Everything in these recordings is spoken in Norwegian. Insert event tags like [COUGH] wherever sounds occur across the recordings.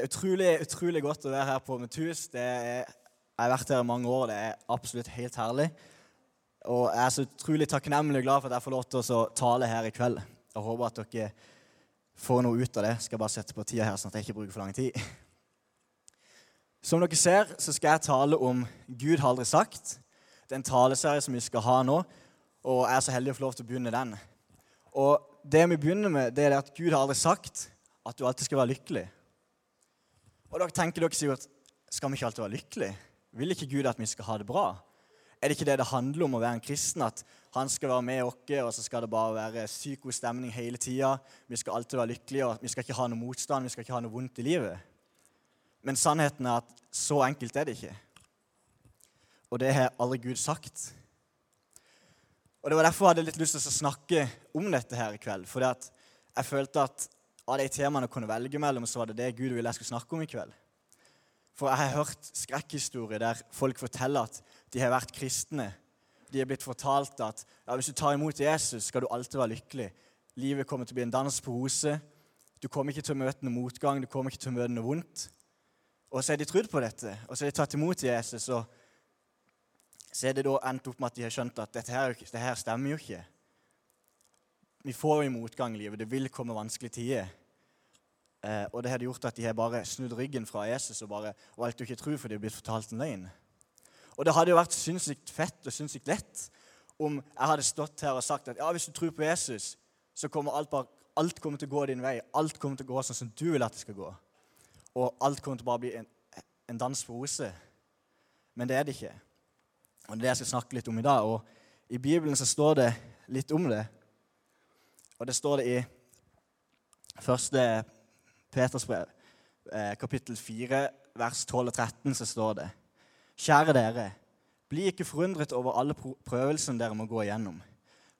Det er utrolig, utrolig godt å være her på mitt Det er, jeg har vært her i mange år. og Det er absolutt helt herlig. Og jeg er så utrolig takknemlig og glad for at jeg får lov til å tale her i kveld. Jeg håper at dere får noe ut av det. Skal bare sette på tida her, sånn at jeg ikke bruker for lang tid. Som dere ser, så skal jeg tale om Gud har aldri sagt. Det er en taleserie som vi skal ha nå, og jeg er så heldig å få lov til å begynne den. Og det vi begynner med, det er at Gud har aldri sagt at du alltid skal være lykkelig. Og da tenker dere sikkert skal vi ikke alltid være lykkelige? Vil ikke Gud at vi skal ha det bra? Er det ikke det det handler om å være en kristen? At han skal være med oss, og så skal det bare være syk stemning hele tida? Vi skal alltid være lykkelige, og vi skal ikke ha noe motstand, vi skal ikke ha noe vondt i livet. Men sannheten er at så enkelt er det ikke. Og det har aldri Gud sagt. Og Det var derfor jeg hadde litt lyst til å snakke om dette her i kveld. For jeg følte at av de temaene jeg kunne velge mellom, så var det det Gud ville jeg skulle snakke om i kveld. For jeg har hørt skrekkhistorier der folk forteller at de har vært kristne. De er blitt fortalt at ja, hvis du tar imot Jesus, skal du alltid være lykkelig. Livet kommer til å bli en dans på roser. Du kommer ikke til å møte noe motgang, du kommer ikke til å møte noe vondt. Og så har de trodd på dette, og så har de tatt imot Jesus. og så er det da endt opp med at de har skjønt at dette her, dette her stemmer jo ikke. Vi får jo motgang i livet. Det vil komme vanskelige tider. Eh, og det hadde gjort at de har bare snudd ryggen fra Jesus og bare valgt å ikke tro, for de hadde blitt fortalt en løgn. Og det hadde jo vært sinnssykt fett og sinnssykt lett om jeg hadde stått her og sagt at ja, hvis du tror på Jesus, så kommer alt, bare, alt kommer til å gå din vei. Alt kommer til å gå sånn som du vil at det skal gå. Og alt kommer til å bare bli en, en dans på roser. Men det er det ikke. Og Det er det jeg skal snakke litt om i dag. Og I Bibelen så står det litt om det. Og det står det i første Peters brev, eh, kapittel 4, vers 12 og 13, så står det Kjære dere, bli ikke forundret over alle prøvelsene dere må gå igjennom.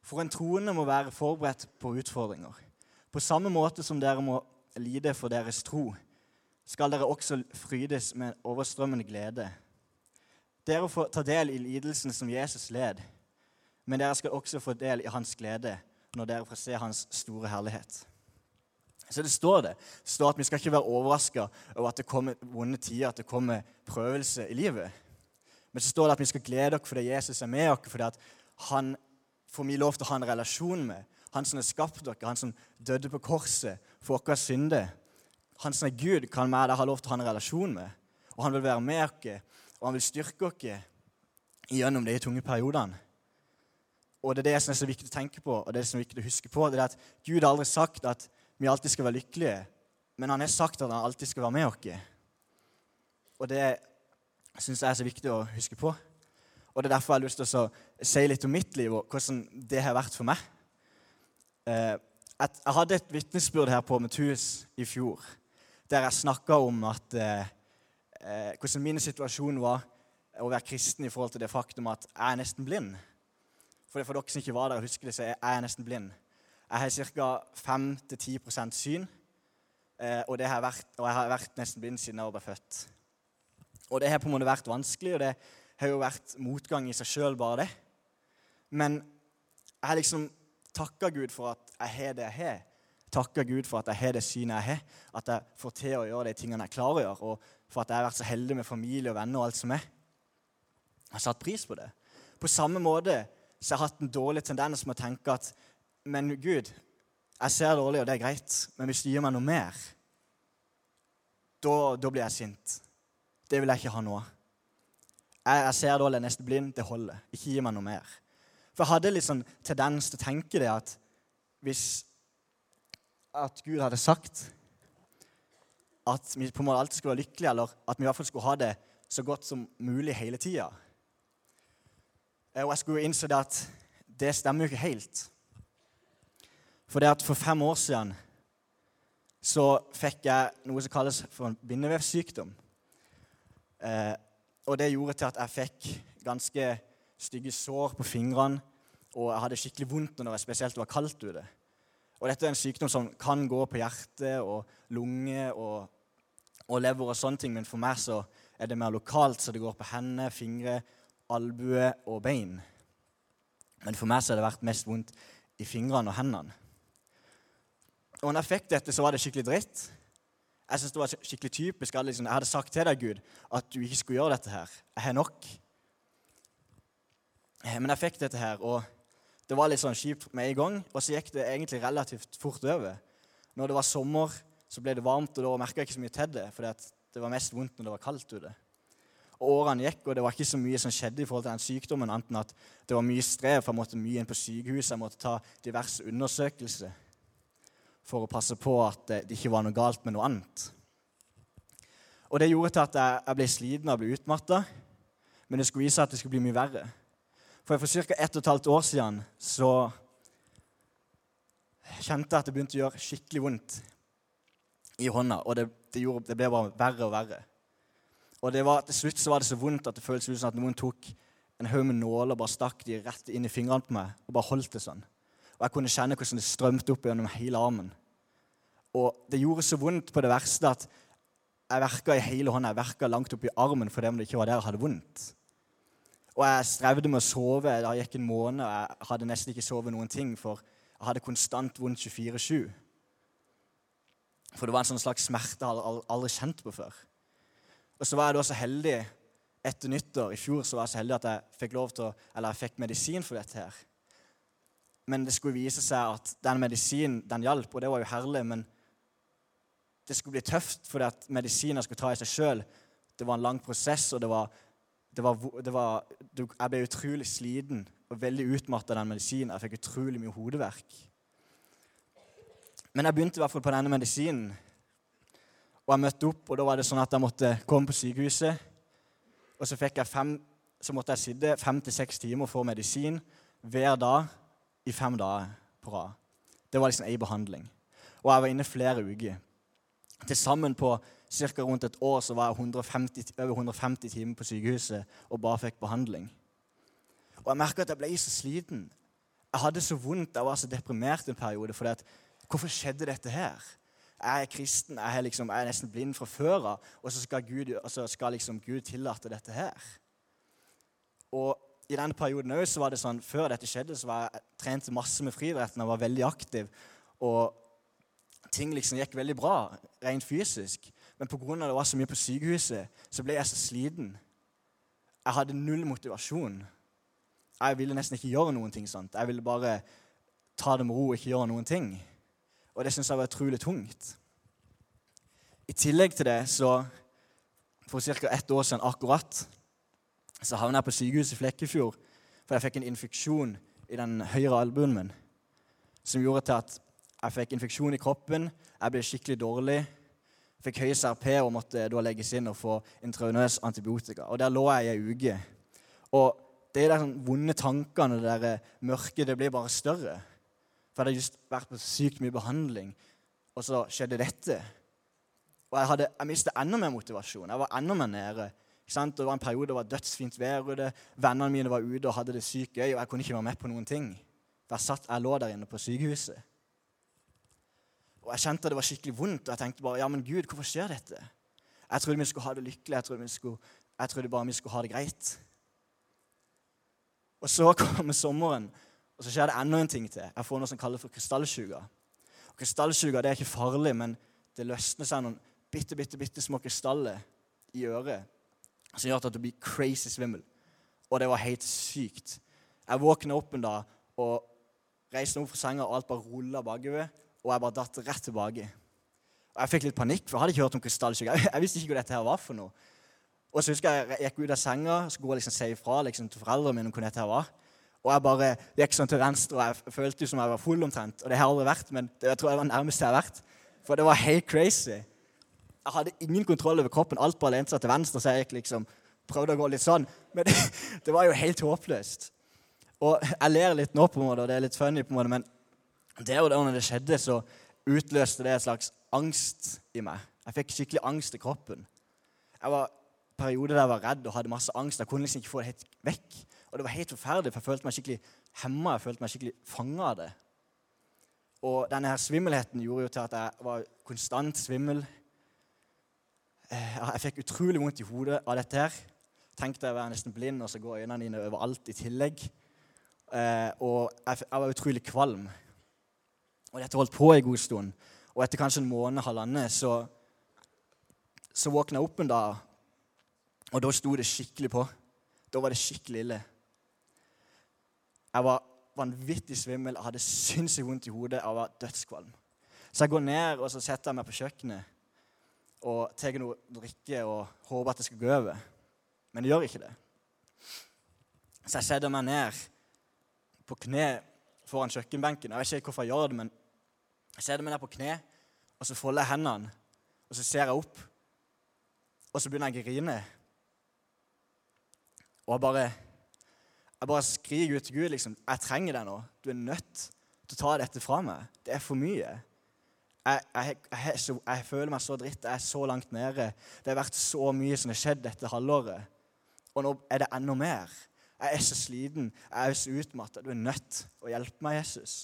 For en troende må være forberedt på utfordringer. På samme måte som dere må lide for deres tro, skal dere også frydes med overstrømmende glede dere får ta del i lidelsen som Jesus led, men dere skal også få del i hans glede når dere får se hans store herlighet. Så det står det. Det står at Vi skal ikke være overraska over at det kommer vonde tider, at det kommer prøvelse i livet. Men så står det at vi skal glede oss fordi Jesus er med oss, fordi at han får vi lov til å ha en relasjon med. Han som har skapt dere, han som døde på korset for våre synder. Han som er Gud, kan vi ha lov til å ha en relasjon med. Og han vil være med oss og han vil styrke oss gjennom de tunge periodene. Og det er det som er så viktig å tenke på, og det er det som er viktig å huske på. det er at Gud har aldri sagt at vi alltid skal være lykkelige, men han har sagt at han alltid skal være med oss. Og det syns jeg er så viktig å huske på. Og det er derfor jeg har lyst til å si litt om mitt liv og hvordan det har vært for meg. Eh, jeg hadde et vitnesbyrd her på Metus i fjor der jeg snakka om at eh, eh, hvordan min situasjon var å være kristen i forhold til det faktum at jeg er nesten blind. For, for dere som ikke var der og husker det, så er jeg nesten blind. Jeg har ca. 5-10% syn, eh, og, vært, og, jeg har vært nesten blind siden jeg ble født. Og det har på en måte vært vanskelig, og det har jo vært motgang i seg sjøl, bare det. Men jeg har liksom takka Gud for at jeg har det jeg har. Takka Gud for at jeg har det synet jeg har, at jeg får til å gjøre de tingene jeg klarer å gjøre. Og for at jeg har vært så heldig med familie og venner og alt som er. Jeg har satt pris på det. På samme måte så har jeg hatt en dårlig tendens med å tenke at Men Gud, jeg ser dårlig, og det er greit, men hvis du gir meg noe mer, da, blir jeg sint. Det vil jeg ikke ha nå. Jeg, jeg ser dårlig, jeg er nesten blind. Det holder. Ikke gi meg noe mer. For jeg hadde litt sånn tendens til å tenke det at hvis at Gud hadde sagt at vi på en måte alltid skulle være lykkelige, eller at vi i hvert fall skulle ha det så godt som mulig hele tida. Eh, og jeg skulle innse det at det stemmer jo ikke helt. For det at for fem år siden så fikk jeg noe som kalles for en bindevevsykdom. Eh, og det gjorde til at jeg fikk ganske stygge sår på fingrene, og jeg hadde skikkelig vondt når det spesielt var kaldt ute. Og dette er en sykdom som kan gå på hjerte og lunge og og lever og sånne ting, men for meg så er det mer lokalt, så det går på hender, fingre, albue og bein. Men for meg så har det vært mest vondt i fingrene og hendene. Og når jeg fikk dette, så var det skikkelig dritt. Jeg synes det var skikkelig typisk liksom, jeg hadde sagt til deg, Gud, at du ikke skulle gjøre dette her. Jeg har nok. Eh, men jeg fikk dette her, og det var litt sånn kjipt med en gang. Og så gikk det egentlig relativt fort over. Når det var sommer, så ble det varmt, og da merka jeg ikke så mye til det. For det var mest vondt når det var kaldt ute. Og Årene gikk, og det var ikke så mye som skjedde i forhold til den sykdommen, annet enn at det var mye strev, for jeg måtte mye inn på sykehuset, jeg måtte ta diverse undersøkelser for å passe på at det ikke var noe galt med noe annet. Og Det gjorde til at jeg ble sliten og ble utmatta, men det skulle vise at det skulle bli mye verre. For for ca. ett og et halvt år siden så kjente jeg at det begynte å gjøre skikkelig vondt i hånda. Og det, det, gjorde, det ble bare verre og verre. Og var, til slutt så var det så vondt at det føltes ut som at noen tok en haug med nåler og bare stakk de rett inn i fingrene på meg og bare holdt det sånn. Og jeg kunne kjenne hvordan det strømte opp gjennom hele armen. Og det gjorde så vondt på det verste at jeg verka i hele hånda. Jeg verka langt opp i armen fordi det ikke var der jeg hadde vondt. Og jeg strevde med å sove. Det gikk en måned, og jeg hadde nesten ikke sovet noen ting. For jeg hadde konstant vondt 24-7. For det var en sånn slags smerte jeg aldri, aldri kjent på før. Og så var jeg da så heldig etter nyttår i fjor så var jeg så heldig at jeg fikk lov til eller jeg fikk medisin for dette. her. Men det skulle vise seg at den medisinen den hjalp, og det var jo herlig. Men det skulle bli tøft fordi at medisiner skulle ta i seg sjøl. Det var en lang prosess, og det var, det var, det var, jeg ble utrolig sliten og veldig utmatta av den medisinen. Jeg fikk utrolig mye hodeverk. Men jeg begynte i hvert fall på denne medisinen. Og jeg møtte opp, og da var det sånn at jeg måtte komme på sykehuset. Og så, fem, så måtte jeg sitte fem til seks timer og få medisin hver dag i fem dager på rad. Det var liksom ei behandling. Og jeg var inne flere uker. Til sammen på ca. rundt et år så var jeg 150, over 150 timer på sykehuset og bare fikk behandling. Og jeg merka at jeg ble så sliten. Jeg hadde så vondt, jeg var så deprimert en periode. For hvorfor skjedde dette her? jeg er kristen, jeg er, liksom, jeg er nesten blind fra før av, og så skal, Gud, så skal liksom Gud tillate dette her. Og i denne perioden så var det sånn, Før dette skjedde, så var jeg trente masse med friidretten og var veldig aktiv. Og ting liksom gikk veldig bra rent fysisk. Men pga. det var så mye på sykehuset, så ble jeg så sliten. Jeg hadde null motivasjon. Jeg ville nesten ikke gjøre noen ting sånt. Jeg ville bare ta det med ro og ikke gjøre noen ting. Og det syns jeg var utrolig tungt. I tillegg til det, så for ca. ett år siden akkurat, så havna jeg på sykehuset i Flekkefjord for jeg fikk en infeksjon i den høyre albuen min som gjorde til at jeg fikk infeksjon i kroppen, jeg ble skikkelig dårlig, fikk høy CRP og måtte da legges inn og få intravenøs antibiotika. Og Der lå jeg i ei uke. Og de sånn vonde tankene, det der mørket, det blir bare større. For jeg hadde just vært på sykt mye behandling, og så skjedde dette. Og jeg, jeg mistet enda mer motivasjon. Jeg var enda mer nede. Det var en periode det var dødsfint vær ute. Vennene mine var ute og hadde det sykt gøy, og jeg kunne ikke være med på noen ting. Jeg, satt, jeg lå der inne på sykehuset. Og jeg kjente det var skikkelig vondt, og jeg tenkte bare ja, men Gud, hvorfor skjer dette? Jeg trodde vi skulle ha det lykkelig, jeg trodde, skulle, jeg trodde bare vi skulle ha det greit. Og så [LAUGHS] kommer sommeren, og så skjer det enda en ting til. Jeg får noe som kalles for krystallsjuga. Krystallsjuga er ikke farlig, men det løsner seg noen bitte, bitte, bitte små krystaller i øret som gjør at du blir crazy svimmel. Og det var helt sykt. Jeg våkna opp en dag og reiste opp fra senga, og alt bare rulla bakover. Og jeg bare datt rett tilbake. Og Jeg fikk litt panikk, for jeg hadde ikke hørt om krystallsjuke. Jeg visste ikke hva dette her var for noe. Og så husker jeg jeg gikk ut av senga skulle liksom si ifra liksom, til foreldrene mine om hva dette her var. Og jeg bare gikk sånn til venstre, og jeg følte som jeg var full omtrent. Og det har jeg aldri vært, men det, jeg tror jeg var nærmest jeg har vært. For det var helt crazy. Jeg hadde ingen kontroll over kroppen. Alt bare lente seg til venstre, så jeg gikk liksom, prøvde å gå litt sånn. Men det, [LAUGHS] det var jo helt håpløst. Og jeg ler litt nå, på en måte, og det er litt funny, på en måte, men det og da når det skjedde, så utløste det en slags angst i meg. Jeg fikk skikkelig angst i kroppen. Jeg var perioder der jeg var redd og hadde masse angst. Jeg kunne liksom ikke få det helt vekk. Og det var helt forferdelig, for jeg følte meg skikkelig hemma. Jeg følte meg skikkelig fanga av det. Og denne her svimmelheten gjorde jo til at jeg var konstant svimmel. Eh, jeg fikk utrolig vondt i hodet av dette her. Tenkte jeg var nesten blind, og så går øynene dine overalt i tillegg. Eh, og jeg var utrolig kvalm. Og dette holdt på en god stund. Og etter kanskje en måned, halvannen, så så våkna jeg opp en dag, og da sto det skikkelig på. Da var det skikkelig ille. Jeg var vanvittig svimmel, jeg hadde sinnssykt vondt i hodet, jeg var dødskvalm. Så jeg går ned og så setter jeg meg på kjøkkenet og tar noe drikke og håper at det skal gå over. Men det gjør ikke det. Så jeg setter meg ned på kne foran kjøkkenbenken. Jeg vet ikke hvorfor jeg gjør det, men jeg setter meg ned på kne, og så folder jeg hendene, og så ser jeg opp, og så begynner jeg å grine. Og jeg bare, jeg bare skriker ut til Gud liksom, 'Jeg trenger deg nå. Du er nødt til å ta dette fra meg. Det er for mye.' Jeg, jeg, jeg, jeg, føler meg så dritt. Jeg er så langt nede. Det har vært så mye som har skjedd dette halvåret. Og nå er det enda mer. Jeg er så sliten. Jeg er så utmatta. Du er nødt å hjelpe meg, Jesus.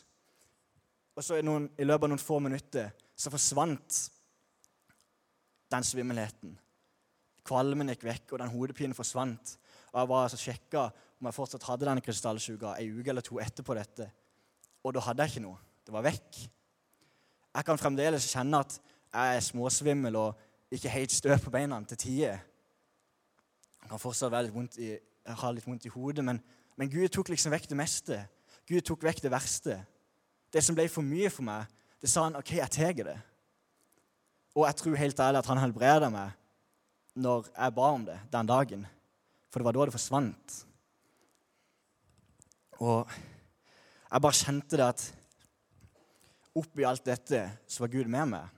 Og så noen, I løpet av noen få minutter så forsvant den svimmelheten. Kvalmen gikk vekk, og den hodepinen forsvant. Og Jeg var altså sjekka om jeg fortsatt hadde denne krystallsjuka ei uke eller to etterpå dette. Og da hadde jeg ikke noe. Det var vekk. Jeg kan fremdeles kjenne at jeg er småsvimmel og ikke helt stø på beina til tider. Jeg kan fortsatt litt i, ha litt vondt i hodet, men, men, Gud tok liksom vekk det meste. Gud tok vekk det verste. Det som ble for mye for meg, det sa han OK, jeg tar det. Og jeg tror helt ærlig at han helbreda meg når jeg ba om det den dagen. For det var da det forsvant. Og jeg bare kjente det at oppi alt dette så var Gud med meg.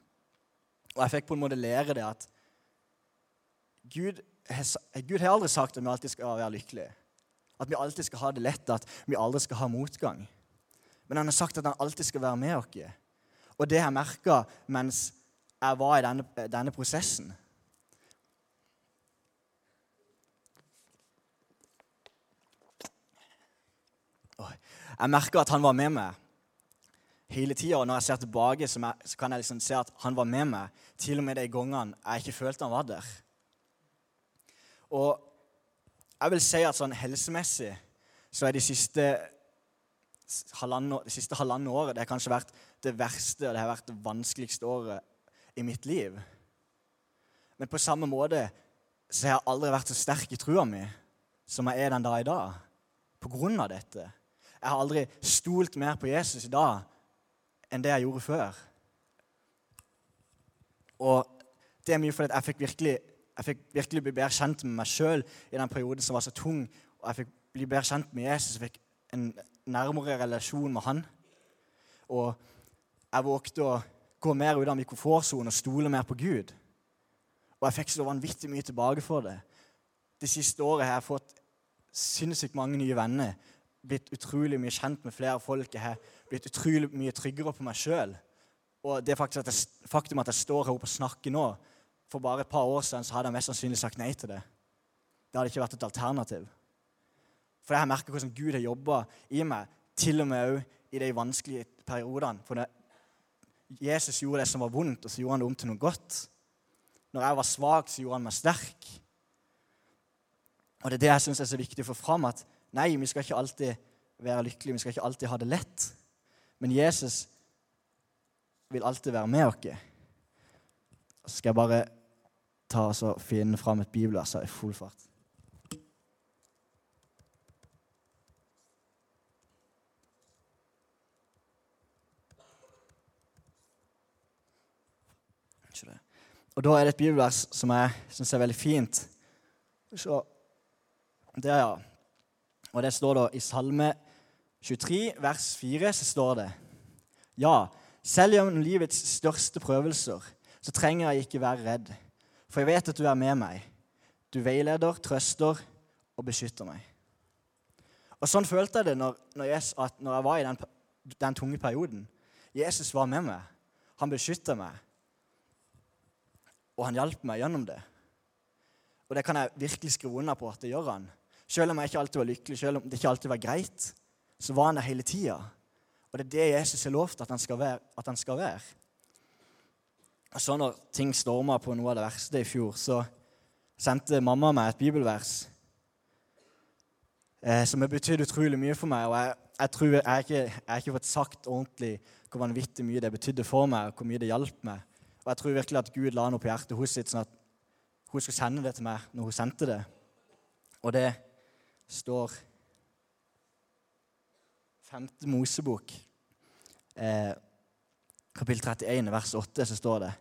Og jeg fikk på en måte lære det at Gud Gud har aldri sagt at vi alltid skal være lykkelige. At vi alltid skal ha det lett, at vi aldri skal ha motgang. Men han har sagt at han alltid skal være med oss. Og det har jeg merka mens jeg var i denne, denne prosessen. Jeg merka at han var med meg hele tida. Når jeg ser tilbake, så, kan jeg liksom se at han var med meg til og med de gangene jeg ikke følte han var der. Og jeg vil si at sånn helsemessig så er de siste halvannet, det siste halvannet året det har kanskje vært det verste og det har vært det vanskeligste året i mitt liv. Men på samme måte så har jeg aldri vært så sterk i trua mi som jeg er den dag i dag. På grunn av dette. Jeg har aldri stolt mer på Jesus i dag enn det jeg gjorde før. Og det er mye fordi jeg fikk virkelig jeg fikk virkelig bli bedre kjent med meg sjøl i den perioden som var så tung. Og jeg fikk bli bedre kjent med Jesus. Jeg fikk en nærmere relasjon med han. Og jeg vågte å gå mer ut av mikrofonsonen og stole mer på Gud. Og jeg fikk så vanvittig mye tilbake for det. Det siste året har jeg fått sinnssykt mange nye venner. Blitt utrolig mye kjent med flere folk. Jeg har blitt utrolig mye tryggere på meg sjøl. Og det faktum at jeg står her oppe og snakker nå, for bare et par år siden så hadde jeg mest sannsynlig sagt nei til det. Det hadde ikke vært et alternativ. For jeg merka hvordan Gud har jobba i meg, til og med òg i de vanskelige periodene. For når Jesus gjorde det som var vondt, og så gjorde han det om til noe godt. Når jeg var svak, så gjorde han meg sterk. Og det er det jeg syns er så viktig å få fram, at nei, vi skal ikke alltid være lykkelige, vi skal ikke alltid ha det lett. Men Jesus vil alltid være med oss. Så skal jeg bare ta og finne fram et bibelvers i full fart. Og Da er det et bibelvers som jeg syns er veldig fint. Så, der, ja. Og Det står da i Salme 23, vers 4, så står det Ja, selv gjennom livets største prøvelser så trenger jeg ikke være redd. For jeg vet at du er med meg. Du veileder, trøster og beskytter meg. Og Sånn følte jeg det når, når, jeg, når jeg var i den, den, tunge perioden. Jesus var med meg. Han beskytta meg. Og han hjalp meg gjennom det. Og det kan jeg virkelig skrive under på at det gjør han. Selv om jeg ikke alltid var lykkelig, selv om det ikke alltid var greit, så var han der hele tida. Og det er det Jesus har lovt at han skal være. At han skal være. Og så når ting storma på noe av det verste i fjor, så sendte mamma meg et bibelvers eh, som har betydd utrolig mye for meg. Og jeg, jeg tror jeg har ikke, ikke fått sagt ordentlig hvor vanvittig mye det betydde for meg, og hvor mye det hjalp meg. Og jeg tror virkelig at Gud la noe på hjertet hos sitt, sånn at hun skulle sende det til meg når hun sendte det. Og det står 5. Mosebok, eh, kapittel 31, vers 8, så står det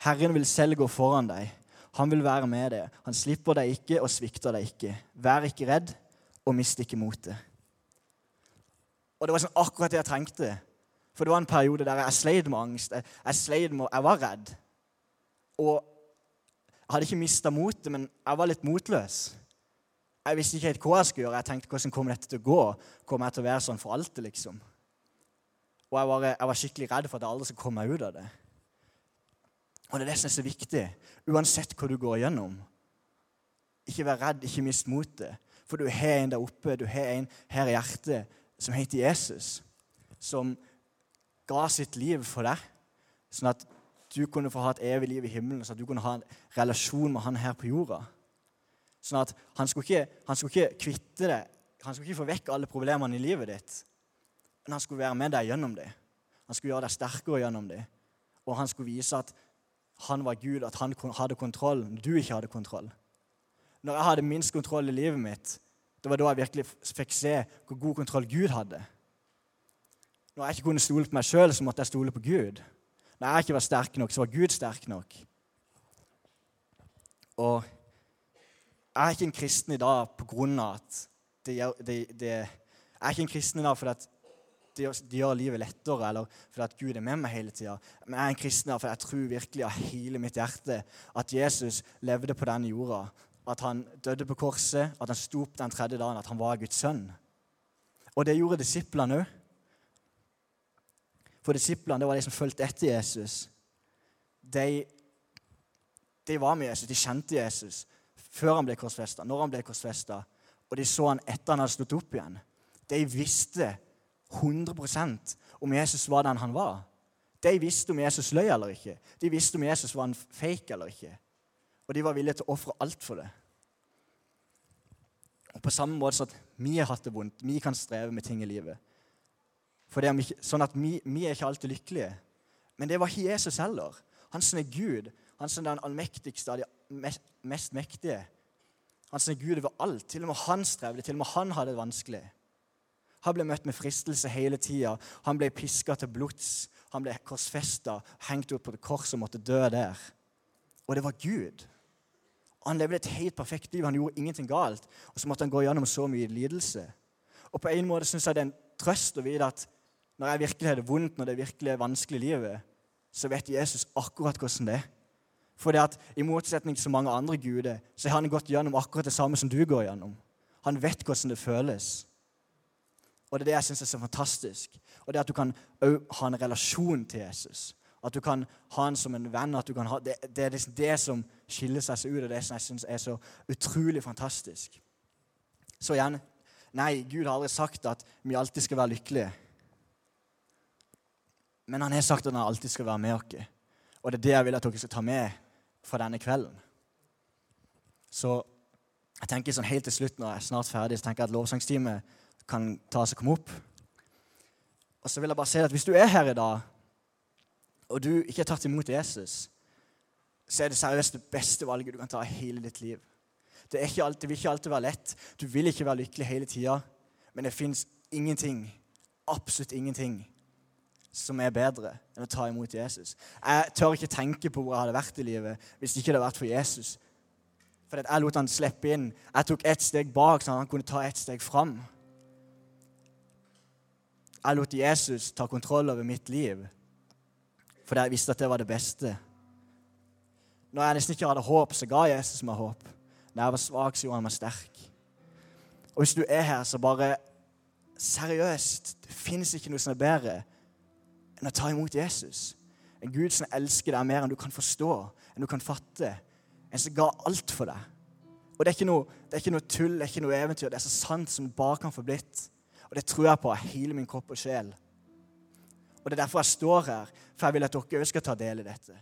Herren vil selv gå foran deg. Han vil være med deg. Han slipper deg ikke og svikter deg ikke. Vær ikke redd og mist ikke motet. Og det var sånn akkurat det jeg trengte. For det var en periode der jeg sleit med angst. Jeg, jeg sleit med, jeg var redd. Og jeg hadde ikke mista motet, men jeg var litt motløs. Jeg visste ikke helt hva jeg skulle gjøre. Jeg tenkte hvordan kommer dette til å gå? Kommer jeg til å være sånn for alltid, liksom? Og jeg var, jeg var skikkelig redd for at jeg aldri skulle komme meg ut av det. Og det er det som er så viktig, uansett hva du går igjennom. Ikke vær redd, ikke mist motet. For du har en der oppe, du har en her i hjertet som heter Jesus, som ga sitt liv for deg, sånn at du kunne få ha et evig liv i himmelen, sånn at du kunne ha en relasjon med han her på jorda. Sånn at han skulle ikke, han skulle ikke kvitte det, han skulle ikke få vekk alle problemene i livet ditt. Men han skulle være med deg gjennom det. Han skulle gjøre deg sterkere gjennom det. Og han skulle vise at han var Gud, at han hadde kontroll når du ikke hadde kontroll. Når jeg hadde minst kontroll i livet mitt, det var da jeg virkelig fikk se hvor god kontroll Gud hadde. Når jeg ikke kunne stole på meg sjøl, så måtte jeg stole på Gud. Når jeg ikke var sterk nok, så var Gud sterk nok. Og jeg er ikke en kristen i dag på grunn av at det, det, det, Jeg er ikke en kristen i dag fordi at det det gjør livet lettere, eller fordi at Gud er med meg hele tida. Men jeg er en kristen i dag fordi jeg tror virkelig av hele mitt hjerte at Jesus levde på denne jorda. At han døde på korset, at han sto opp den tredje dagen, at han var Guds sønn. Og det gjorde disiplene òg. For disiplene det var de som fulgte etter Jesus. De, de var med Jesus, de kjente Jesus før han ble korsfesta, når han ble korsfesta, og de så han etter han hadde stått opp igjen. De visste 100% om Jesus var den han var. De visste om Jesus løy eller ikke. De visste om Jesus var en fake eller ikke. Og de var villige til å ofre alt for det. Og På samme måte som at vi har hatt det vondt, vi kan streve med ting i livet. For det er ikke, sånn at vi, vi, er ikke alltid lykkelige. Men det var ikke Jesus heller. Han som er Gud, han som er den allmektigste av de mest, mest mektige. Han er Gud over alt. Til og med han strevde, til og med han hadde det vanskelig. Han ble møtt med fristelse hele tida. Han ble piska til blods. Han ble korsfesta, hengt opp på et kors og måtte dø der. Og det var Gud. Han levde et helt perfekt liv. Han gjorde ingenting galt. Og så måtte han gå gjennom så mye lidelse. Og på en måte syns jeg det er en trøst å vite at når jeg virkelig har det vondt, når det virkelig er vanskelig i livet, så vet Jesus akkurat hvordan det er. For det at i motsetning til så mange andre guder, så har han gått gjennom akkurat det samme som du går gjennom. Han vet hvordan det føles. Og det er det jeg syns er så fantastisk. Og det at du kan ha en relasjon til Jesus. At du kan ha han som en venn. at du kan ha, Det, det er liksom det som skiller seg ut, og det som jeg syns er så utrolig fantastisk. Så igjen Nei, Gud har aldri sagt at vi alltid skal være lykkelige. Men han har sagt at han alltid skal være med oss. Og det er det jeg vil at dere skal ta med fra denne kvelden. Så jeg tenker sånn helt til slutt, når jeg er snart ferdig, så tenker jeg at lovsangsteamet kan ta oss og komme opp. Og så vil jeg bare si at hvis du er her i dag, og du ikke har tatt imot Jesus, så er det seriøst det beste valget du kan ta i hele ditt liv. Det, alltid, det vil ikke alltid være lett. Du vil ikke være lykkelig hele tida. Men det fins ingenting, absolutt ingenting, som er bedre enn å ta imot Jesus. Jeg tør ikke tenke på hvor jeg hadde vært i livet hvis det ikke hadde vært for Jesus. For jeg lot han slippe inn. Jeg tok ett steg bak, så han kunne ta ett steg fram. Jeg lot Jesus ta kontroll over mitt liv fordi jeg visste at det var det beste. Når jeg nesten ikke hadde håp, så ga Jesus meg håp. Når jeg var svak, så gjorde han meg sterk. Og hvis du er her, så bare Seriøst, det fins ikke noe som er bedre enn å ta imot Jesus. En Gud som elsker deg mer enn du kan forstå, enn du kan fatte. En som ga alt for deg. Og det er, ikke noe, det er ikke noe tull, det er ikke noe eventyr. Det er så sant som det bare kan få blitt. Og det tror jeg på av hele min kropp og sjel. Og det er derfor jeg står her, for jeg vil at dere òg skal ta del i dette.